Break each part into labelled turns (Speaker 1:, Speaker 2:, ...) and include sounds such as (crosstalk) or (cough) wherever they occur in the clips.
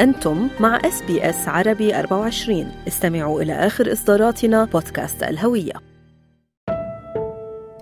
Speaker 1: أنتم مع SBS عربي 24 استمعوا إلى آخر إصداراتنا بودكاست الهوية.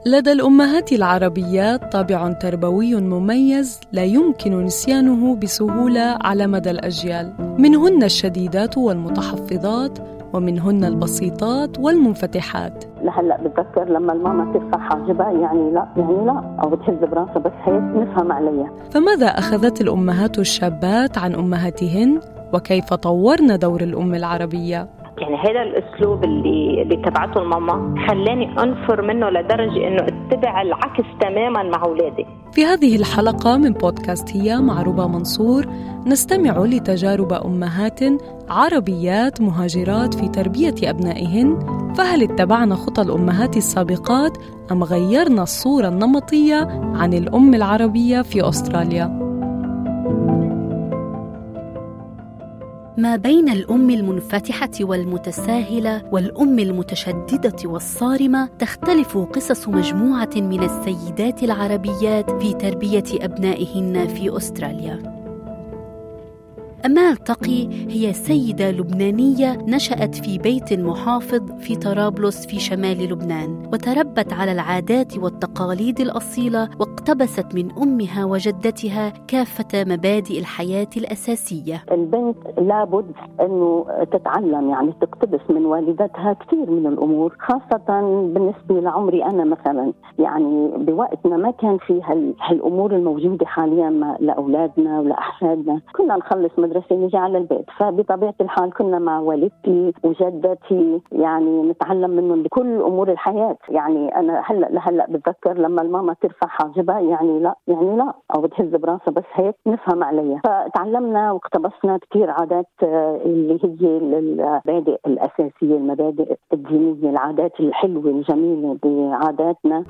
Speaker 1: لدى الأمهات العربيات طابع تربوي مميز لا يمكن نسيانه بسهولة على مدى الأجيال. منهن الشديدات والمتحفظات ومنهن البسيطات والمنفتحات.
Speaker 2: لهلأ بتذكر لما الماما ترفع حاجبها يعني لا يعني لا أو بتهز براسها بس هيك نفهم عليها.
Speaker 1: فماذا أخذت الأمهات الشابات عن أمهاتهن؟ وكيف طورنا دور الأم العربية؟
Speaker 3: يعني هذا الأسلوب اللي اللي تبعته الماما خلاني أنفر منه لدرجة إنه اتبع العكس تماما مع أولادي
Speaker 1: في هذه الحلقة من بودكاست هي مع ربا منصور نستمع لتجارب أمهات عربيات مهاجرات في تربية أبنائهن فهل اتبعنا خطى الأمهات السابقات أم غيرنا الصورة النمطية عن الأم العربية في أستراليا؟
Speaker 4: ما بين الأم المنفتحة والمتساهلة والأم المتشددة والصارمة تختلف قصص مجموعة من السيدات العربيات في تربية أبنائهن في أستراليا. أمال تقي هي سيدة لبنانية نشأت في بيت محافظ في طرابلس في شمال لبنان وتربت على العادات والتقاليد الأصيلة واقتبست من أمها وجدتها كافة مبادئ الحياة الأساسية.
Speaker 2: البنت لابد أنه تتعلم يعني تقتبس من والدتها كثير من الأمور خاصة بالنسبة لعمري أنا مثلا. يعني بوقتنا ما كان في هالأمور الموجودة حاليا لأولادنا ولأحفادنا. كنا نخلص مدرسة المدرسة نجي على البيت. فبطبيعة الحال كنا مع والدتي وجدتي يعني نتعلم منهم بكل أمور الحياة. يعني أنا هلأ لهلأ بتذكر لما الماما ترفع حاجبها يعني لا يعني لا أو بتهز براسها بس هيك نفهم عليها. فتعلمنا واقتبسنا كثير عادات آه، اللي هي المبادئ الأساسية المبادئ الدينية العادات الحلوة الجميلة بعاداتنا.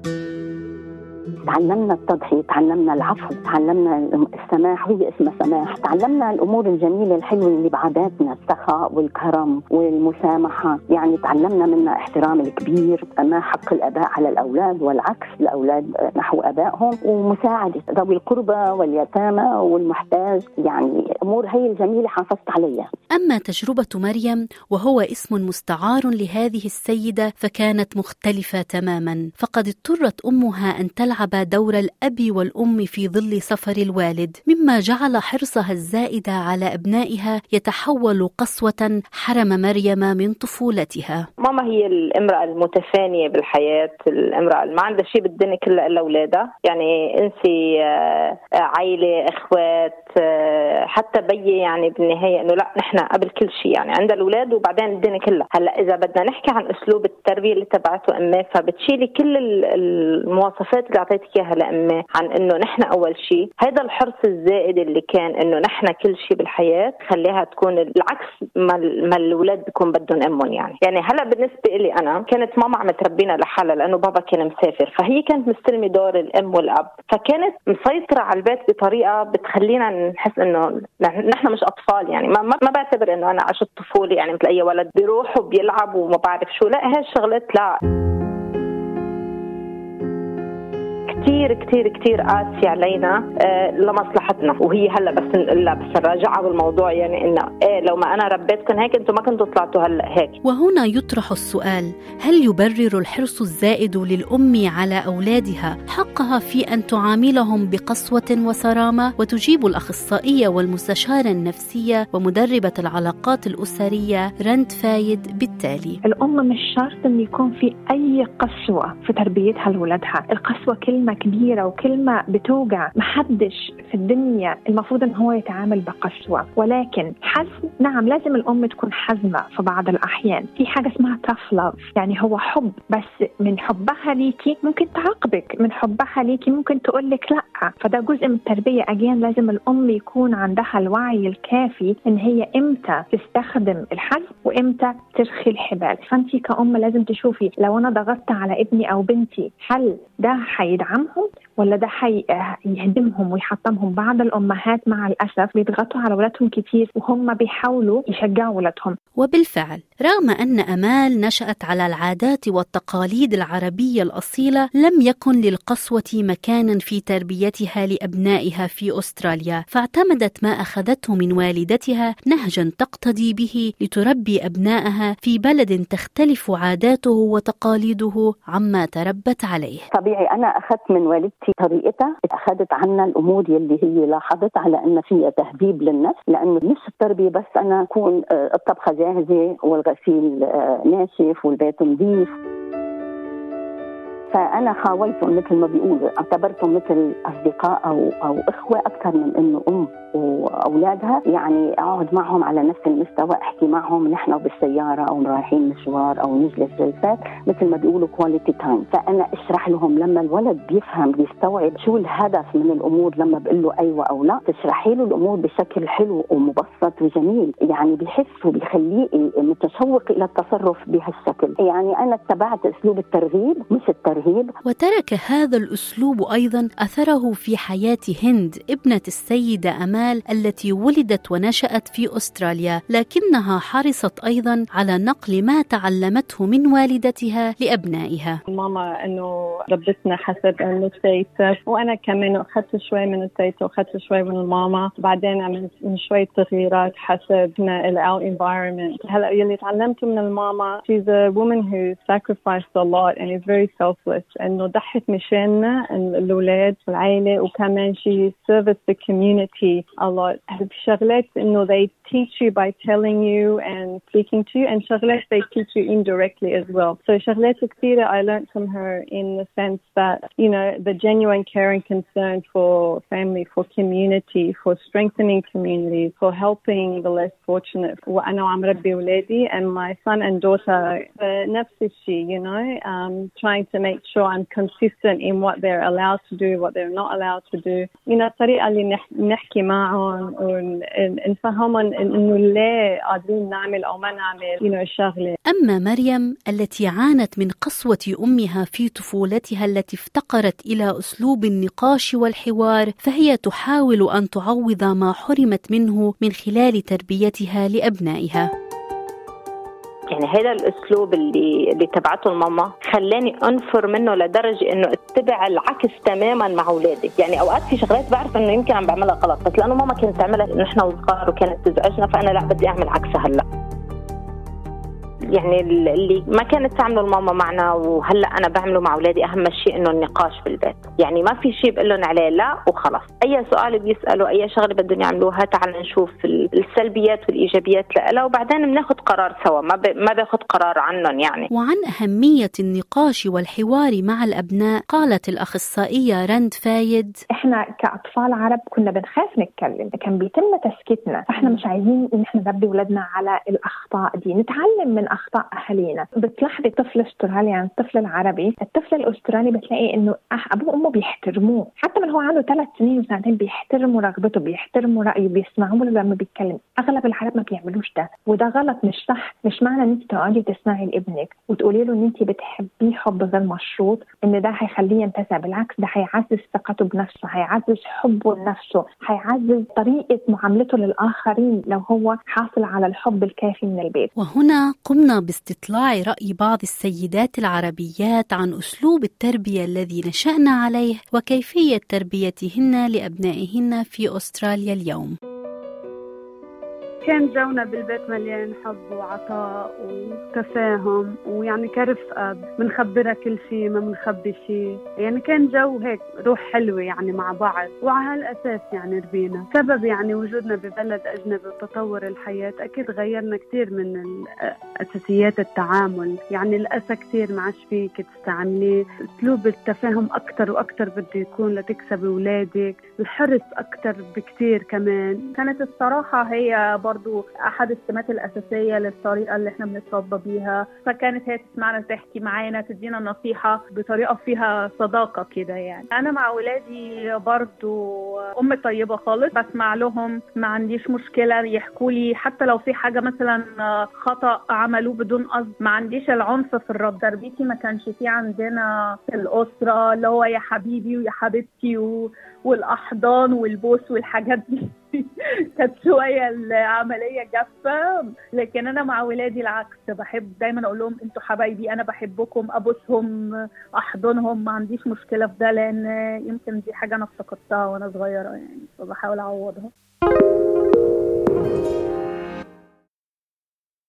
Speaker 2: تعلمنا التضحية تعلمنا العفو تعلمنا السماح وهي اسمها سماح. تعلمنا الأمور الجميلة الحلوة اللي بعاداتنا السخاء والكرم والمسامحة. يعني تعلمنا منها احترام الكبير ما حق الآباء على الأولاد والعكس الأولاد نحو آبائهم ومساعدة ذوي القربى واليتامى والمحتاج. يعني أمور هي الجميلة حافظت عليها.
Speaker 4: أما تجربة مريم وهو اسم مستعار لهذه السيدة فكانت مختلفة تماما. فقد اضطرت أمها أن تلعب دور الأب والأم في ظل سفر الوالد مما جعل حرصها الزائد على أبنائها يتحول قسوة حرم مريم من طفولتها.
Speaker 3: ماما هي الامرأة المتفانية بالحياة الامرأة اللي ما عندها شيء بالدنيا كلها إلا أولادها. يعني إنسي آه، عائلة إخوات آه، حتى بي يعني بالنهاية إنه لا نحن قبل كل شيء يعني عندها الأولاد وبعدين الدنيا كلها. هلأ إذا بدنا نحكي عن أسلوب التربية اللي تبعته أمي فبتشيلي كل المواصفات اللي أعطيتك إياها لأمي عن إنه نحن أول شيء هذا الحرص الزائد اللي كان إنه نحن كل شيء بالحياة خليها تكون العكس ما, ما الأولاد بيكون بدهم أمهم يعني. يعني هلأ بالنسبة لي أنا كانت ماما عم تربينا لحالها لأنه بابا كان مسافر فهي كانت مستلمة دور الأم والأب. فكانت مسيطرة على البيت بطريقة بتخلينا نحس إنه نحن مش أطفال يعني. ما, ما بعتبر إنه أنا عشت طفولة يعني مثل أي ولد. بيروح وبيلعب وما بعرف شو. لا هاي الشغلات لا. كثير كثير كثير قاسي علينا آه لمصلحتنا. وهي هلا بس لا بس الراجعه بالموضوع. يعني إنه إيه لو ما أنا ربيتكم هيك أنتم ما كنتوا طلعتوا هلا هيك.
Speaker 4: وهنا يطرح السؤال هل يبرر الحرص الزائد للأم على أولادها حقها في أن تعاملهم بقسوة وصرامة؟ وتجيب الأخصائية والمستشارة النفسية ومدربة العلاقات الأسرية رند فايد بالتالي.
Speaker 5: الأم مش شرط إنه يكون في أي قسوة في تربيتها لولادها القسوة كلمة كبيرة وكلمة بتوجع محدش في الدنيا المفروض إن هو يتعامل بقسوة. ولكن حزم نعم لازم الأم تكون حزمة في بعض الأحيان. في حاجة اسمها tough يعني هو حب. بس من حبها ليكي ممكن تعاقبك من حبها ليكي ممكن تقول لك لأ. فده جزء من التربية. اجين لازم الأم يكون عندها الوعي الكافي إن هي إمتى تستخدم الحزم وإمتى ترخي الحبال. فانت كأم لازم تشوفي لو أنا ضغطت على ابني أو بنتي هل ده هيدعم አሁን ولا ده حيهدمهم ويحطمهم؟ بعض الأمهات مع الأسف بيضغطوا على اولادهم كثير وهم بيحاولوا يشجعوا اولادهم
Speaker 4: وبالفعل رغم أن آمال نشأت على العادات والتقاليد العربية الأصيلة لم يكن للقسوة مكانا في تربيتها لأبنائها في أستراليا فاعتمدت ما أخذته من والدتها نهجا تقتدي به لتربي أبنائها في بلد تختلف عاداته وتقاليده عما تربت عليه.
Speaker 2: طبيعي أنا أخذت من والدتي طريقتها اخذت عنا الأمور يلي هي لاحظت على أن فيها تهذيب للنفس لأنه مش التربية بس أنا اكون آه، الطبخة جاهزة والغسيل آه، ناشف والبيت نظيف. فأنا خاويتهم مثل ما بيقولوا اعتبرتهم مثل أصدقاء أو أو إخوة أكثر من إنه أم. وأولادها يعني أقعد معهم على نفس المستوى أحكي معهم نحن بالسيارة أو رايحين مشوار أو نجلس جلسات مثل ما بيقولوا quality time فأنا أشرح لهم لما الولد بيفهم بيستوعب شو الهدف من الأمور لما بقول له أيوه أو لا. تشرحي له الأمور بشكل حلو ومبسط وجميل. يعني بحس وبيخليه متشوق إلى التصرف بهالشكل. يعني أنا اتبعت أسلوب الترغيب مش الترهيب.
Speaker 4: وترك هذا الأسلوب أيضا أثره في حياة هند ابنة السيدة أمان جمال التي ولدت ونشأت في أستراليا لكنها حرصت أيضا على نقل ما تعلمته من والدتها لأبنائها.
Speaker 6: ماما أنه ربتنا حسب أنه التيتا وأنا كمان أخذت شوي من التيتا وأخذت شوي من الماما. بعدين عملت شوي تغييرات حسب our environment. هلأ يلي تعلمته من الماما she's a woman who sacrificed a lot and is very selfless. أنه ضحت مشاننا الأولاد والعائلة وكمان she served the community. A lot. شغلات إنه they teach you by telling you and speaking to you and شغلات they teach you indirectly as well so شغلات كثيرة I learned from her in the sense that you know the genuine care and concern for family for community for strengthening communities for helping the less fortunate وأنا وعم ربي ولادي and my son and daughter نفس الشيء you know um, trying to make sure I'm consistent in what they're allowed to do what they're not allowed to do you know الطريقة اللي نحكي معهم معهم ونفهمهم إنه ليه قادرين نعمل أو ما نعمل you know شغله
Speaker 4: أما مريم التي عانت من قسوة أمها في طفولتها التي افتقرت إلى أسلوب النقاش والحوار فهي تحاول أن تعوض ما حرمت منه من خلال تربيتها لأبنائها.
Speaker 3: يعني هذا الأسلوب اللي اللي تبعته الماما خلاني أنفر منه لدرجة إنه اتبع العكس تماما مع أولادي. يعني أوقات في شغلات بعرف إنه يمكن عم بعملها غلط بس لأنه ماما كانت تعملها نحن وصغار وكانت تزعجنا فأنا لا بدي أعمل عكسها هلأ. يعني اللي ما كانت تعمله الماما معنا وهلأ أنا بعمله مع أولادي. أهم شيء إنه النقاش بالبيت يعني ما في شيء بقول لهم عليه لا وخلص. أي سؤال بيسألوا أي شغلة بدهم يعملوها تعال نشوف السلبيات والإيجابيات لها وبعدين بناخذ قرار سوا. ما ب... ما باخذ قرار عنهم يعني.
Speaker 4: وعن أهمية النقاش والحوار مع الأبناء قالت الأخصائية رند فايد
Speaker 5: إحنا كأطفال عرب كنا بنخاف نتكلم. كان بيتم تسكيتنا فإحنا مش عايزين إن إحنا نربي أولادنا على الأخطاء دي. نتعلم من أخطاء اهالينا بتلاحظي طفل أسترالي عن الطفل العربي. الطفل الأسترالي بتلاقي إنه أبوه وأمه بيحترموه. حتى من هو عنده ثلاث سنين وسنتين بيحترموا رغبته بيحترموا رأيه بيسمعوا له لما بيتكلم. أغلب العرب ما بيعملوش ده. وده غلط مش صح. مش معنى إن أنت تقعدي تسمعي لابنك وتقولي له إن أنت بتحبيه حب غير مشروط إن ده هيخليه ينتزع بالعكس ده هيعزز ثقته بنفسه هيعزز حبه لنفسه هيعزز طريقة معاملته للآخرين لو هو حاصل على الحب الكافي من البيت.
Speaker 4: وهنا قمنا قمنا باستطلاع رأي بعض السيدات العربيات عن أسلوب التربية الذي نشأنا عليه وكيفية تربيتهن لأبنائهن في أستراليا اليوم.
Speaker 7: كان جونا بالبيت مليان حب وعطاء وتفاهم ويعني كرفقة بنخبرها كل شيء ما بنخبي شيء يعني كان جو هيك روح حلوة يعني مع بعض وعلى هالأساس يعني ربينا. سبب يعني وجودنا ببلد أجنبي وتطور الحياة أكيد غيرنا كثير من أساسيات التعامل. يعني الأسى كثير ما عادش فيك تستعمليه. أسلوب التفاهم أكثر وأكثر بده يكون لتكسبي أولادك. الحرص أكثر بكثير كمان.
Speaker 8: كانت الصراحة هي
Speaker 7: برضو أحد السمات الأساسية للطريقة اللي إحنا بنتربى بيها. فكانت هي تسمعنا تحكي معانا تدينا نصيحة بطريقة فيها صداقة كده يعني. أنا مع ولادي برضو أم طيبة خالص بسمع لهم ما عنديش مشكلة يحكوا لي. حتى لو في حاجة مثلا خطأ عملوه بدون قصد ما عنديش العنف في الرد. تربيتي ما كانش في عندنا في الأسرة اللي هو يا حبيبي ويا حبيبتي و... والأحضان والبوس والحاجات دي. (laughs) شوية العملية جافة لكن أنا مع ولادي العكس بحب دايما أقول لهم أنتوا حبايبي أنا بحبكم أبوسهم أحضنهم ما عنديش مشكلة في ده لأن يمكن دي حاجة أنا افتقدتها وأنا صغيرة يعني فبحاول أعوضها.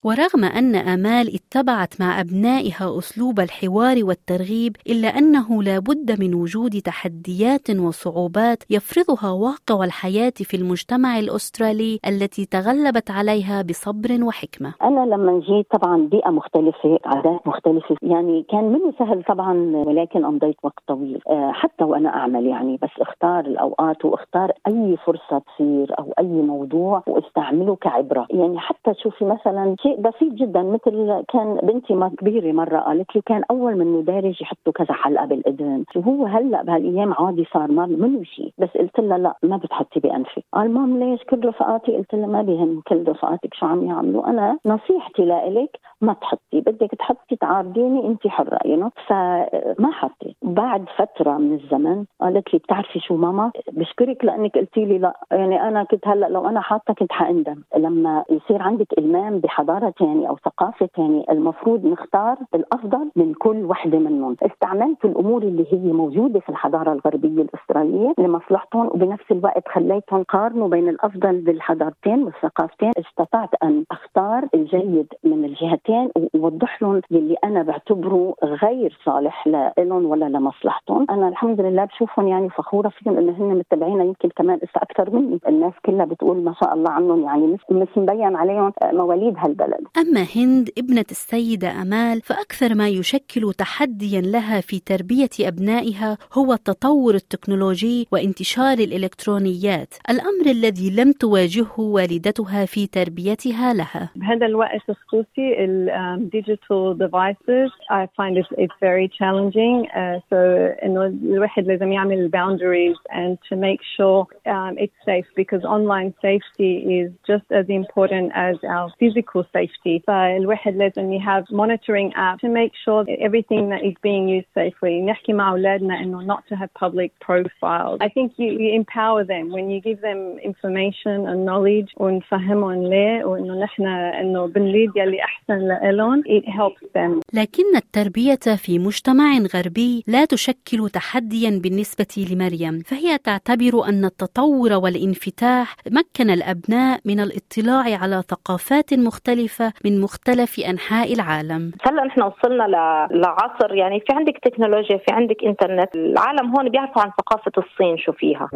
Speaker 4: ورغم أن آمال اتبعت مع أبنائها أسلوب الحوار والترغيب إلا أنه لا بد من وجود تحديات وصعوبات يفرضها واقع الحياة في المجتمع الأسترالي التي تغلبت عليها بصبر وحكمة.
Speaker 2: أنا لما جيت طبعا بيئة مختلفة عادات مختلفة. يعني كان منه سهل طبعا ولكن أمضيت وقت طويل. آه، حتى وأنا أعمل يعني بس اختار الأوقات واختار أي فرصة تصير أو أي موضوع وأستعمله كعبرة. يعني حتى شوفي مثلا شيء بسيط جدا مثل كان بنتي ما كبيرة مرة قالت لي كان أول منه دارج يحطوا كذا حلقة بالإذن. وهو هلأ بهالأيام عادي صار ما منه شيء. بس قلت لها لا ما بتحطي بأنفك. قال مام ليش؟ كل رفقاتي؟ قلت لها ما بيهم كل رفقاتك شو عم يعملوا. أنا نصيحتي لإلك ما تحطي. بدك تحطي تعارضيني أنت حرة يو فما حطي بعد فترة من الزمن قالت لي بتعرفي شو ماما؟ بشكرك لأنك قلتي لي لا. يعني أنا كنت هلأ لو أنا حاطة كنت حأندم. لما يصير عندك إلمام بحضارة ثاني أو ثقافة ثانية المفروض نختار الأفضل من كل وحدة منهم استعملت الأمور اللي هي موجودة في الحضارة الغربية الأسترالية لمصلحتهم وبنفس الوقت خليتهم قارنوا بين الأفضل بالحضارتين والثقافتين. استطعت أن أختار الجيد من الجهتين ووضح لهم اللي أنا بعتبره غير صالح لهم ولا لمصلحتهم. أنا الحمد لله بشوفهم يعني فخورة فيهم إنه هن متبعينا يمكن كمان أكثر مني. الناس كلها بتقول ما شاء الله عنهم يعني مش, مش مبين عليهم مواليد هالبلد.
Speaker 4: أما هند ابنة السيدة أمال فأكثر ما يشكل تحديا لها في تربية أبنائها هو التطور التكنولوجي وانتشار الإلكترونيات الأمر الذي لم تواجهه والدتها في تربيتها لها.
Speaker 6: بهذا الوقت خصوصي الديجيتال devices I find it it's very challenging. Uh, so إنه الواحد لازم يعمل boundaries and to make sure um, it's safe because online safety is just as important as our physical safety. فالواحد لازم يهاف monitoring app to make sure that everything that is being used safely. نحكي مع أولادنا إنه not to have public profiles. I think you, you empower them when you give them information and knowledge ونفهمهم ليه وإنه نحن إنه بنريد يلي أحسن لإلهم. It helps them.
Speaker 4: لكن التربية في مجتمع غربي لا تشكل تحديا بالنسبة لمريم فهي تعتبر أن التطور والانفتاح مكن الأبناء من الاطلاع على ثقافات مختلفة من مختلف أنحاء العالم.
Speaker 3: هلا نحن وصلنا لعصر يعني في عندك تكنولوجيا في عندك إنترنت. العالم هون بيعرفوا عن ثقافة الصين شو فيها.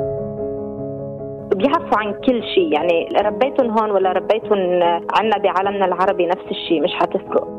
Speaker 3: بيعرفوا عن كل شيء يعني ربيتهم هون ولا ربيتهم عنا بعالمنا العربي نفس الشيء مش حتفرق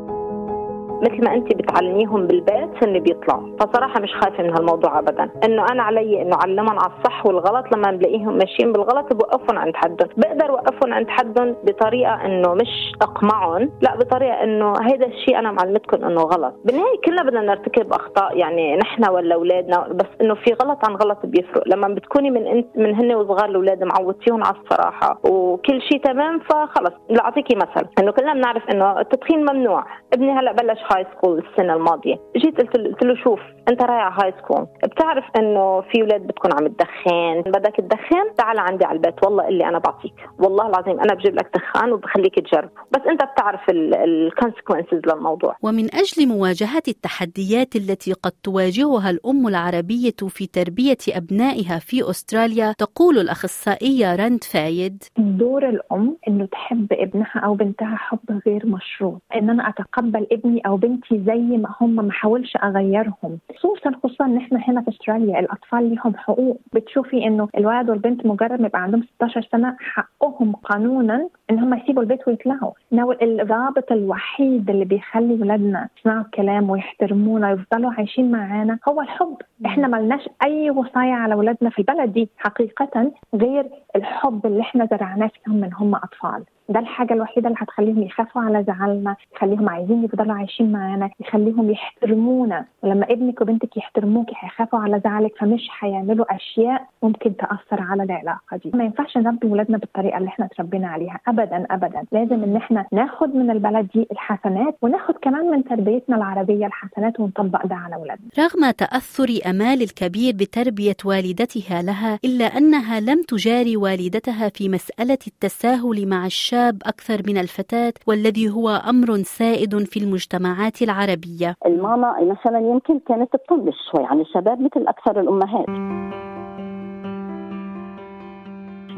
Speaker 3: مثل ما انت بتعلميهم بالبيت هن بيطلعوا فصراحة مش خايفة من هالموضوع ابدا. إنه أنا علي إنه علمهم على الصح والغلط لما بلاقيهم ماشيين بالغلط بوقفهم عند حدهم. بقدر أوقفهم عند حدهم بطريقة إنه مش أقمعهم. لا بطريقة إنه هيدا الشيء أنا معلمتكم إنه غلط. بالنهاية كلنا بدنا نرتكب أخطاء يعني نحن ولا اولادنا بس إنه في غلط عن غلط بيفرق. لما بتكوني من أنت من هن وصغار الأولاد معودتيهم على الصراحة وكل شيء تمام فخلص. لاعطيكي مثل. إنه كلنا بنعرف إنه التدخين ممنوع. ابني هلأ بلش high school السنة الماضية. جيت قلت له, قلت له شوف أنت رايح high school بتعرف إنه في أولاد بتكون عم تدخن. بدك تدخن تعال عندي على البيت. والله اللي أنا بعطيك. والله العظيم أنا بجيب لك دخان وبخليك تجرب. بس أنت بتعرف ال consequences للموضوع.
Speaker 4: ومن أجل مواجهة التحديات التي قد تواجهها الأم العربية في تربية أبنائها في أستراليا تقول الأخصائية رند فايد
Speaker 5: دور الأم إنه تحب ابنها أو بنتها حب غير مشروط. إن أنا أتقبل ابني أو بنتي زي ما هم ما احاولش أغيرهم. خصوصا خصوصا ان إحنا هنا في أستراليا الأطفال لهم حقوق. بتشوفي إنه الولد والبنت مجرد ما يبقى عندهم 16 سنة حقهم قانونا إن هم يسيبوا البيت ويطلعوا. انه الرابط الوحيد اللي بيخلي ولادنا يسمعوا الكلام ويحترمونا ويفضلوا عايشين معانا هو الحب. إحنا ملناش أي وصايا على ولادنا في البلد دي حقيقه غير الحب اللي إحنا زرعناه فيهم من هم أطفال. ده الحاجة الوحيدة اللي هتخليهم يخافوا على زعلنا يخليهم عايزين يفضلوا عايشين معانا يخليهم يحترمونا. ولما ابنك وبنتك يحترموك هيخافوا على زعلك فمش هيعملوا أشياء ممكن تأثر على العلاقة دي. ما ينفعش نربي ولادنا بالطريقة اللي إحنا تربينا عليها ابدا ابدا. لازم إن إحنا ناخد من البلد دي الحسنات وناخد كمان من تربيتنا العربية الحسنات ونطبق ده على اولادنا
Speaker 4: رغم تأثر أمال الكبير بتربية والدتها لها إلا أنها لم تجاري والدتها في مسألة التساهل مع الشاب أكثر من الفتاة والذي هو أمر سائد في المجتمعات العربية.
Speaker 2: الماما مثلا يمكن كانت تطنش شوي عن الشباب مثل أكثر الأمهات.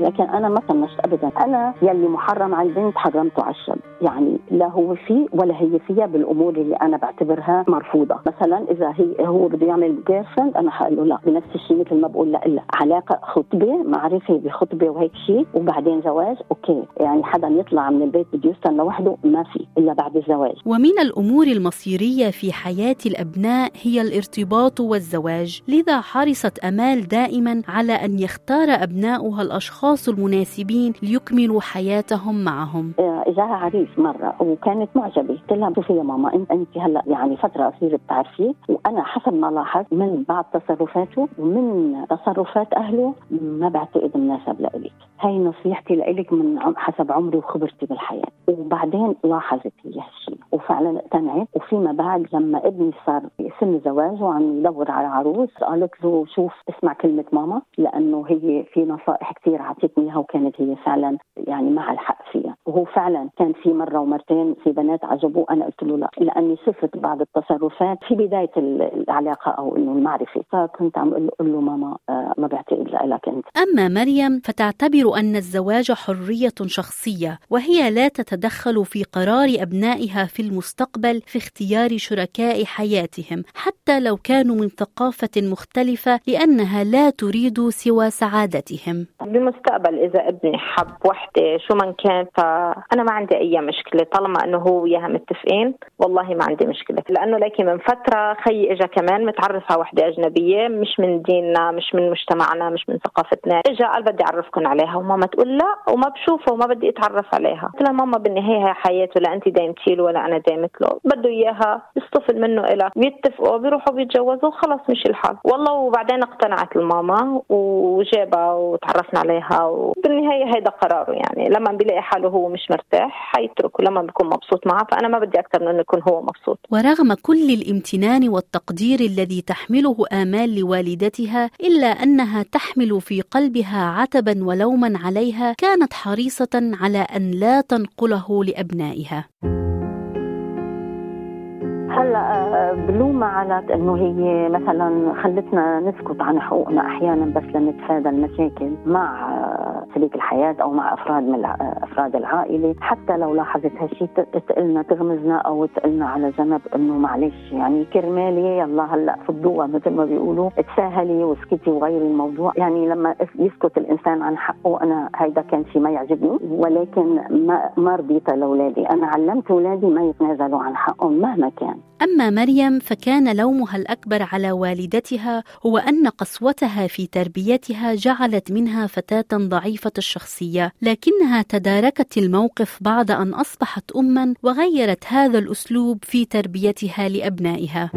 Speaker 2: لكن أنا ما طنشت ابدا. أنا يلي محرم على البنت حرمته على الشاب. يعني لا هو فيه ولا هي فيها بالأمور اللي أنا بعتبرها مرفوضة. مثلا إذا هي هو بده يعمل girlfriend أنا حقول له لا. بنفس الشيء مثل ما بقول لا لا. علاقة خطبة معرفة بخطبة وهيك شيء وبعدين زواج. okay. يعني حدا يطلع من البيت بده يسكن لوحده ما في إلا بعد الزواج.
Speaker 4: ومن الأمور المصيرية في حياة الأبناء هي الارتباط والزواج. لذا حرصت أمال دائما على أن يختار أبناؤها الأشخاص. الأشخاص المناسبين ليكملوا حياتهم معهم.
Speaker 2: اجاها عريس مرة وكانت معجبة قلت لها شوفي يا ماما انت انت هلأ يعني فترة قصيره بتعرفيه وأنا حسب ما لاحظت من بعض تصرفاته ومن تصرفات أهله ما بعتقد مناسب لإلك. هاي نصيحتي لإلك من حسب عمري وخبرتي بالحياة. وبعدين لاحظت هي هالشيء وفعلا اقتنعت. وفيما بعد لما ابني صار سن زواج وعم يدور على عروس قالت له شوف اسمع كلمة ماما لأنه هي في نصائح كثير أعطتني إياها وكانت هي فعلا يعني مع الحق فيها. وهو فعلا كان في مرة ومرتين في بنات عجبوه أنا قلت له لا لأني شفت بعض التصرفات في بداية العلاقة أو إنه المعرفة. فكنت عم أقول له ماما آه ما بعتقد لك أنت.
Speaker 4: أما مريم فتعتبر أن الزواج حرية شخصية وهي لا تتدخل في قرار أبنائها في المستقبل في اختيار شركاء حياتهم حتى لو كانوا من ثقافة مختلفة لأنها لا تريد سوى سعادتهم.
Speaker 3: بالمستقبل إذا ابني حب وحدة شو من كان فأنا ما عندي أي مشكلة طالما أنه هو وياها متفقين والله ما عندي مشكلة. لأنه لكن من فترة خي اجى كمان متعرف على وحدة أجنبية مش من ديننا مش من مجتمعنا مش من ثقافتنا. اجى قال بدي اعرفكم عليها وماما تقول لا وما بشوفه وما بدي أتعرف عليها. قلت لها ماما بالنهاية هي حياته لا أنت دايمتي له ولا أنا دايمت له بده إياها يصطفل منه إلها بيتفقوا بيروحوا بيتجوزوا خلص مشي الحال. والله وبعدين اقتنعت الماما وجابها وتعرفنا عليها وبالنهاية هيدا قراره يعني. لما بيلاقي حاله هو مش مرتاح حيتركه لما بيكون مبسوط معه فأنا ما بدي أكثر من إنه يكون هو مبسوط.
Speaker 4: ورغم كل الامتنان والتقدير الذي تحمله آمال لوالدتها إلا أنها تحمل في قلبها عتبا ولوما عليها كانت حريصة على أن لا تنقله
Speaker 2: لأبنائها. بلومة على إنه هي مثلا خلتنا نسكت عن حقوقنا أحيانا بس لنتفادى المشاكل مع شريك الحياة أو مع أفراد من أفراد العائلة. حتى لو لاحظت هالشيء تقلنا تغمزنا أو تقلنا على جنب إنه معلش يعني كرمالي يلا هلأ فضوها مثل ما بيقولوا. تساهلي واسكتي وغيري الموضوع. يعني لما يسكت الإنسان عن حقه أنا هيدا كان شيء ما يعجبني. ولكن ما ما رضيت لأولادي. أنا علمت أولادي ما يتنازلوا عن حقهم مهما كان.
Speaker 4: أما مريم فكان لومها الأكبر على والدتها هو أن قسوتها في تربيتها جعلت منها فتاة ضعيفة الشخصية لكنها تداركت الموقف بعد أن أصبحت اما وغيرت هذا الأسلوب في تربيتها لأبنائها.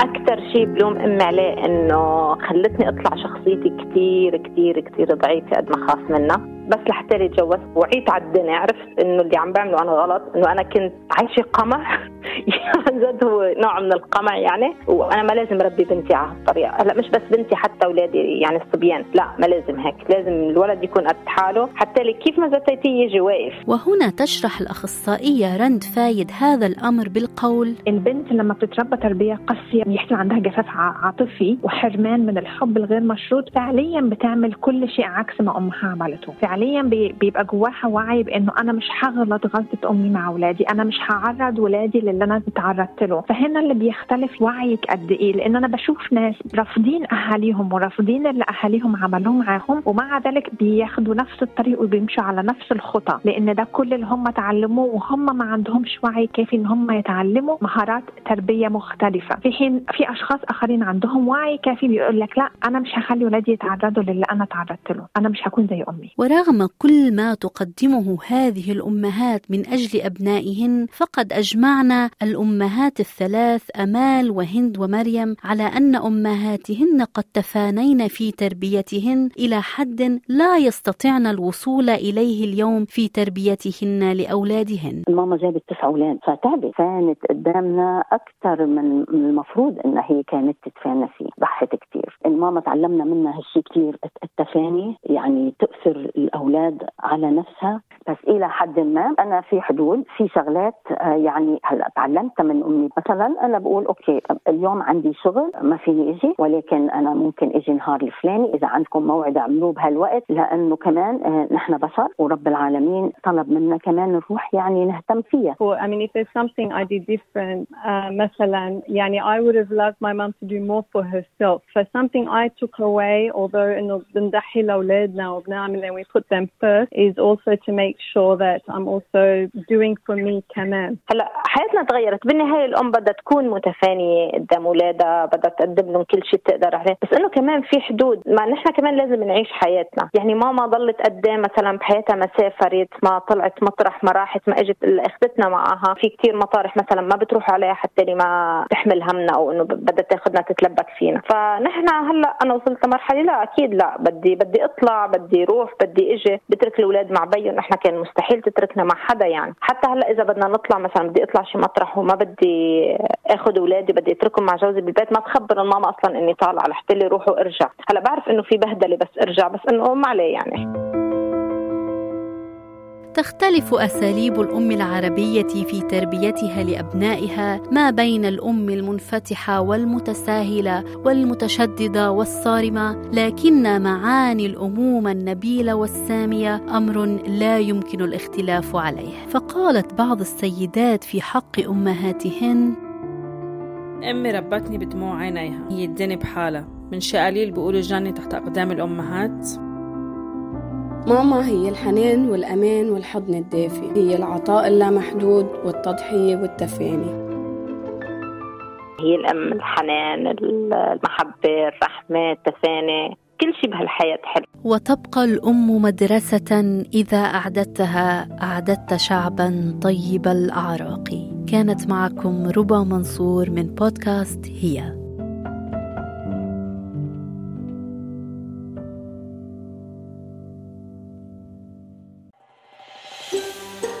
Speaker 3: أكثر شيء بلوم أمي عليه إنه خلتني أطلع شخصيتي كثير كثير كثير ضعيفة قد ما خاف منها. بس لحتى اتجوزت. وعيت على الدنيا عرفت إنه اللي عم بعمله أنا غلط إنه أنا كنت عايشة قمع. (laughs) عن جد هو نوع من القمع يعني. وأنا ما لازم أربي بنتي على هالطريقة. هلأ مش بس بنتي حتى أولادي يعني الصبيان. لا ما لازم هيك. لازم الولد يكون قد حاله. حتى لي كيف ما زتيتيه يجي واقف.
Speaker 4: وهنا تشرح الأخصائية رند فايد هذا الأمر بالقول.
Speaker 5: البنت لما بتتربى تربية قاسية بيحصل عندها جفاف عاطفي وحرمان من الحب الغير مشروط. فعليا بتعمل كل شيء عكس ما أمها عملته. فعليا بيبقى جواها وعي بإنه أنا مش هغلط غلطة أمي مع اولادي أنا مش هعرض ولادي للي أنا تعرضت له. فهنا اللي بيختلف وعيك قد إيه؟ لأن أنا بشوف ناس رافضين أهاليهم ورافضين اللي أهاليهم عملوه معاهم ومع ذلك بياخدوا نفس الطريق وبيمشوا على نفس الخطى لأن ده كل اللي هم تعلموه وهم ما عندهمش وعي كافي إن هم يتعلموا مهارات تربية مختلفة. في حين في أشخاص آخرين عندهم وعي كافي بيقول لك لا أنا مش هخلي ولادي يتعرضوا للي أنا تعرضت له. أنا مش هكون زي أمي.
Speaker 4: ورغم ورغم كل ما تقدمه هذه الأمهات من أجل أبنائهن فقد أجمعنا الأمهات الثلاث أمال وهند ومريم على أن أمهاتهن قد تفانين في تربيتهن إلى حد لا يستطعن الوصول إليه اليوم في تربيتهن لأولادهن.
Speaker 2: ماما جابت تسع أولاد فتعبت. كانت قدامنا أكثر من المفروض إنها هي كانت تتفانى فيه ضحت كثير الماما تعلمنا منها هالشيء كثير التفاني يعني تؤثر الأولاد على نفسها بس إلى حد ما أنا في حدود في شغلات آه، يعني هلأ تعلمتها من أمي مثلا أنا بقول أوكي اليوم عندي شغل ما فيني إجي ولكن أنا ممكن إجي نهار الفلاني إذا عندكم موعد اعملوه بهالوقت لأنه كمان آه، نحن بشر ورب العالمين طلب منا كمان نروح يعني نهتم فيها.
Speaker 6: I mean if there's something I did different uh, مثلا يعني I would have loved my mom to do more for herself. For something I took away although إنه بنضحي لأولادنا وبنعمل and we put them first is also to make sure that I'm also doing for me كمان.
Speaker 3: هلا حياتنا تغيرت. بالنهاية الأم بدها تكون متفانية قدام أولادها بدها تقدم لهم كل شيء بتقدر عليه. بس إنه كمان في حدود. ما نحن كمان لازم نعيش حياتنا. يعني ماما ضلت قد إيه مثلا بحياتها ما سافرت ما طلعت مطرح ما راحت ما إجت اخذتنا معاها في كثير مطارح مثلا ما بتروح عليها حتى اللي ما تحمل همنا أو إنه بدها تاخذنا تتلبك فينا. فنحن هلأ أنا وصلت لمرحله لا أكيد لا. بدي بدي أطلع بدي أروح بدي أجي بترك الأولاد مع بيهم نحن كان مستحيل تتركنا مع حدا يعني. حتى هلأ إذا بدنا نطلع مثلا بدي أطلع شي مطرح وما بدي آخذ أولادي بدي أتركهم مع جوزي بالبيت ما تخبر الماما أصلا إني طالعة لحتى لي روح وارجع هلأ بعرف إنه في بهدلة بس ارجع بس إنه ما عليه يعني.
Speaker 4: تختلف أساليب الأم العربية في تربيتها لأبنائها ما بين الأم المنفتحة والمتساهلة والمتشددة والصارمة لكن معاني الامومه النبيلة والسامية أمر لا يمكن الاختلاف عليه. فقالت بعض السيدات في حق أمهاتهن
Speaker 8: أمي ربتني بدموع عينيها هي الدنيا بحالها. من شي قليل بيقولوا الجنة تحت أقدام الأمهات.
Speaker 9: ماما هي الحنان والأمان والحضن الدافي. هي العطاء اللامحدود والتضحية والتفاني.
Speaker 3: هي الأم الحنان المحبة الرحمة التفاني. كل شيء بهالحياة حلو.
Speaker 4: وتبقى الأم مدرسة إذا أعددتها أعددت شعبا طيب الأعراق. كانت معكم ربى منصور من بودكاست هي.